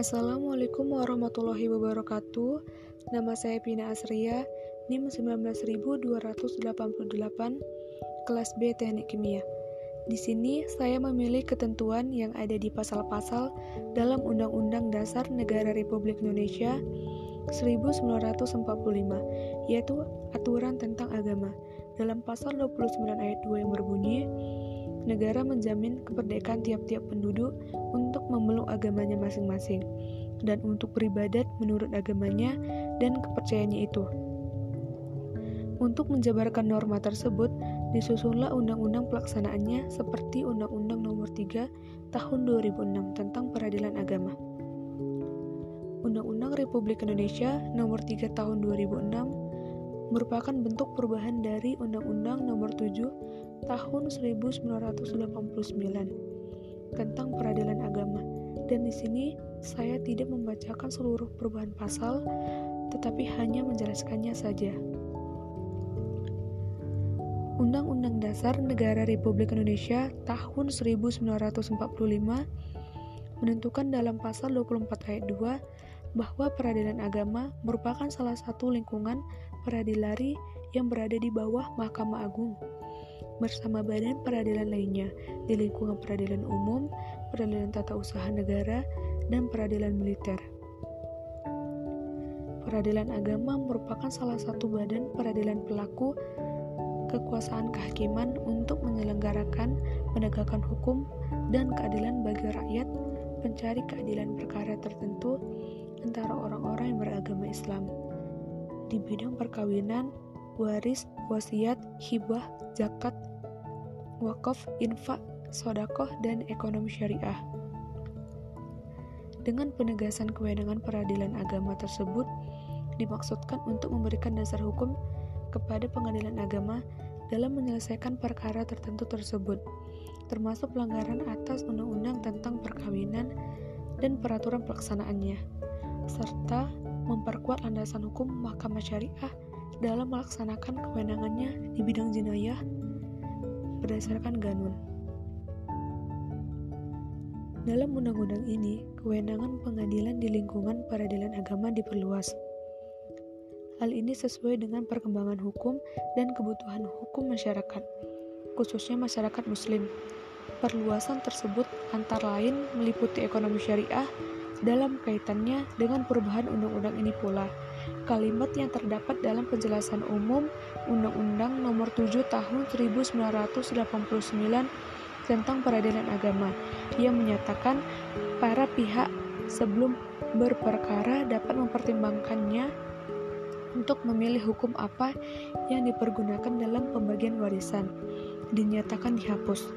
Assalamualaikum warahmatullahi wabarakatuh. Nama saya Pina Asria, NIM 19288, kelas B Teknik Kimia. Di sini saya memilih ketentuan yang ada di pasal-pasal dalam Undang-Undang Dasar Negara Republik Indonesia 1945, yaitu aturan tentang agama. Dalam pasal 29 ayat 2 yang berbunyi, negara menjamin kemerdekaan tiap-tiap penduduk untuk memeluk agamanya masing-masing dan untuk beribadat menurut agamanya dan kepercayaannya itu. Untuk menjabarkan norma tersebut, disusunlah undang-undang pelaksanaannya seperti Undang-Undang Nomor 3 Tahun 2006 tentang Peradilan Agama. Undang-Undang Republik Indonesia Nomor 3 Tahun 2006 merupakan bentuk perubahan dari Undang-Undang Nomor 7 Tahun 1989 tentang peradilan agama. Dan di sini saya tidak membacakan seluruh perubahan pasal, tetapi hanya menjelaskannya saja. Undang-Undang Dasar Negara Republik Indonesia tahun 1945 menentukan dalam pasal 24 ayat 2 bahwa peradilan agama merupakan salah satu lingkungan peradilari yang berada di bawah Mahkamah Agung bersama badan peradilan lainnya di lingkungan peradilan umum, peradilan tata usaha negara, dan peradilan militer. Peradilan agama merupakan salah satu badan peradilan pelaku kekuasaan kehakiman untuk menyelenggarakan penegakan hukum dan keadilan bagi rakyat pencari keadilan perkara tertentu antara orang-orang yang beragama Islam di bidang perkawinan, waris, wasiat, hibah, zakat, wakaf, infak, sodakoh, dan ekonomi syariah. Dengan penegasan kewenangan peradilan agama tersebut, dimaksudkan untuk memberikan dasar hukum kepada pengadilan agama dalam menyelesaikan perkara tertentu tersebut, termasuk pelanggaran atas undang-undang tentang perkawinan dan peraturan pelaksanaannya, serta memperkuat landasan hukum mahkamah syariah dalam melaksanakan kewenangannya di bidang jenayah berdasarkan Ganun. Dalam undang-undang ini, kewenangan pengadilan di lingkungan peradilan agama diperluas. Hal ini sesuai dengan perkembangan hukum dan kebutuhan hukum masyarakat, khususnya masyarakat Muslim. Perluasan tersebut antara lain meliputi ekonomi syariah, dalam kaitannya dengan perubahan undang-undang ini pula, kalimat yang terdapat dalam penjelasan umum Undang-Undang Nomor 7 Tahun 1989 tentang peradilan agama. Yang menyatakan para pihak sebelum berperkara dapat mempertimbangkannya untuk memilih hukum apa yang dipergunakan dalam pembagian warisan. Dinyatakan dihapus.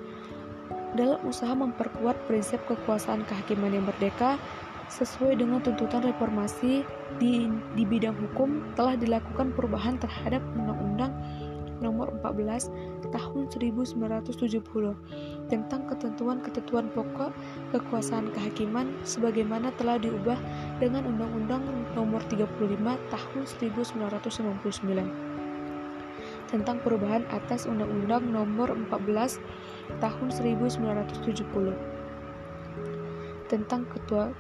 Dalam usaha memperkuat prinsip kekuasaan kehakiman yang merdeka sesuai dengan tuntutan reformasi di, di bidang hukum telah dilakukan perubahan terhadap Undang-Undang Nomor 14 Tahun 1970 tentang ketentuan-ketentuan pokok kekuasaan kehakiman sebagaimana telah diubah dengan Undang-Undang Nomor 35 Tahun 1999 tentang perubahan atas Undang-Undang Nomor 14 Tahun 1970 tentang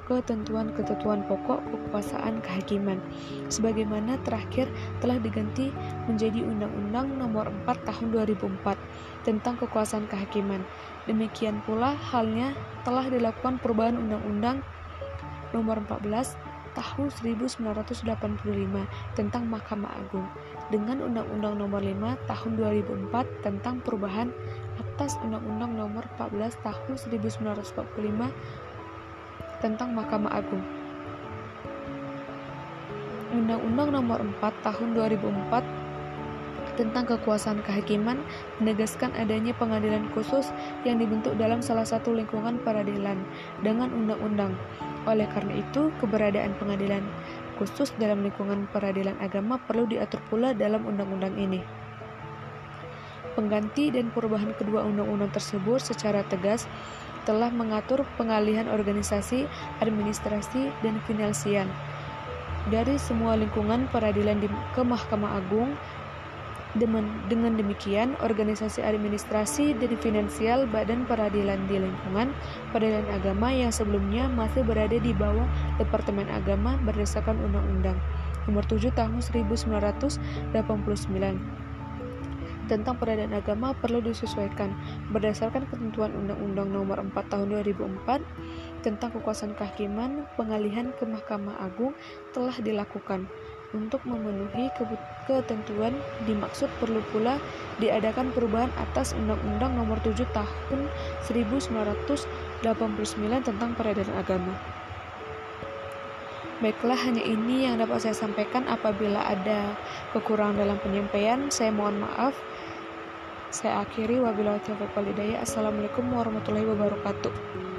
ketentuan-ketentuan pokok kekuasaan kehakiman sebagaimana terakhir telah diganti menjadi Undang-Undang Nomor 4 Tahun 2004 tentang kekuasaan kehakiman. Demikian pula halnya telah dilakukan perubahan Undang-Undang Nomor 14 Tahun 1985 tentang Mahkamah Agung dengan Undang-Undang Nomor 5 Tahun 2004 tentang perubahan atas Undang-Undang Nomor 14 Tahun 1945 tentang Mahkamah Agung. Undang-Undang Nomor 4 Tahun 2004 tentang kekuasaan kehakiman menegaskan adanya pengadilan khusus yang dibentuk dalam salah satu lingkungan peradilan dengan undang-undang. Oleh karena itu, keberadaan pengadilan khusus dalam lingkungan peradilan agama perlu diatur pula dalam undang-undang ini. Pengganti dan perubahan kedua undang-undang tersebut secara tegas telah mengatur pengalihan organisasi, administrasi, dan finansian dari semua lingkungan peradilan di, ke Mahkamah Agung. Dengan demikian, organisasi administrasi dan finansial Badan Peradilan di Lingkungan Peradilan Agama yang sebelumnya masih berada di bawah Departemen Agama berdasarkan Undang-Undang Nomor 7 Tahun 1989 tentang peradilan agama perlu disesuaikan berdasarkan ketentuan Undang-Undang Nomor 4 Tahun 2004 tentang kekuasaan kehakiman pengalihan ke Mahkamah Agung telah dilakukan untuk memenuhi ketentuan dimaksud perlu pula diadakan perubahan atas Undang-Undang Nomor 7 Tahun 1989 tentang Peradilan Agama. Baiklah, hanya ini yang dapat saya sampaikan. Apabila ada kekurangan dalam penyampaian, saya mohon maaf. Saya akhiri wabillahi taufiq walhidayah. Assalamualaikum warahmatullahi wabarakatuh.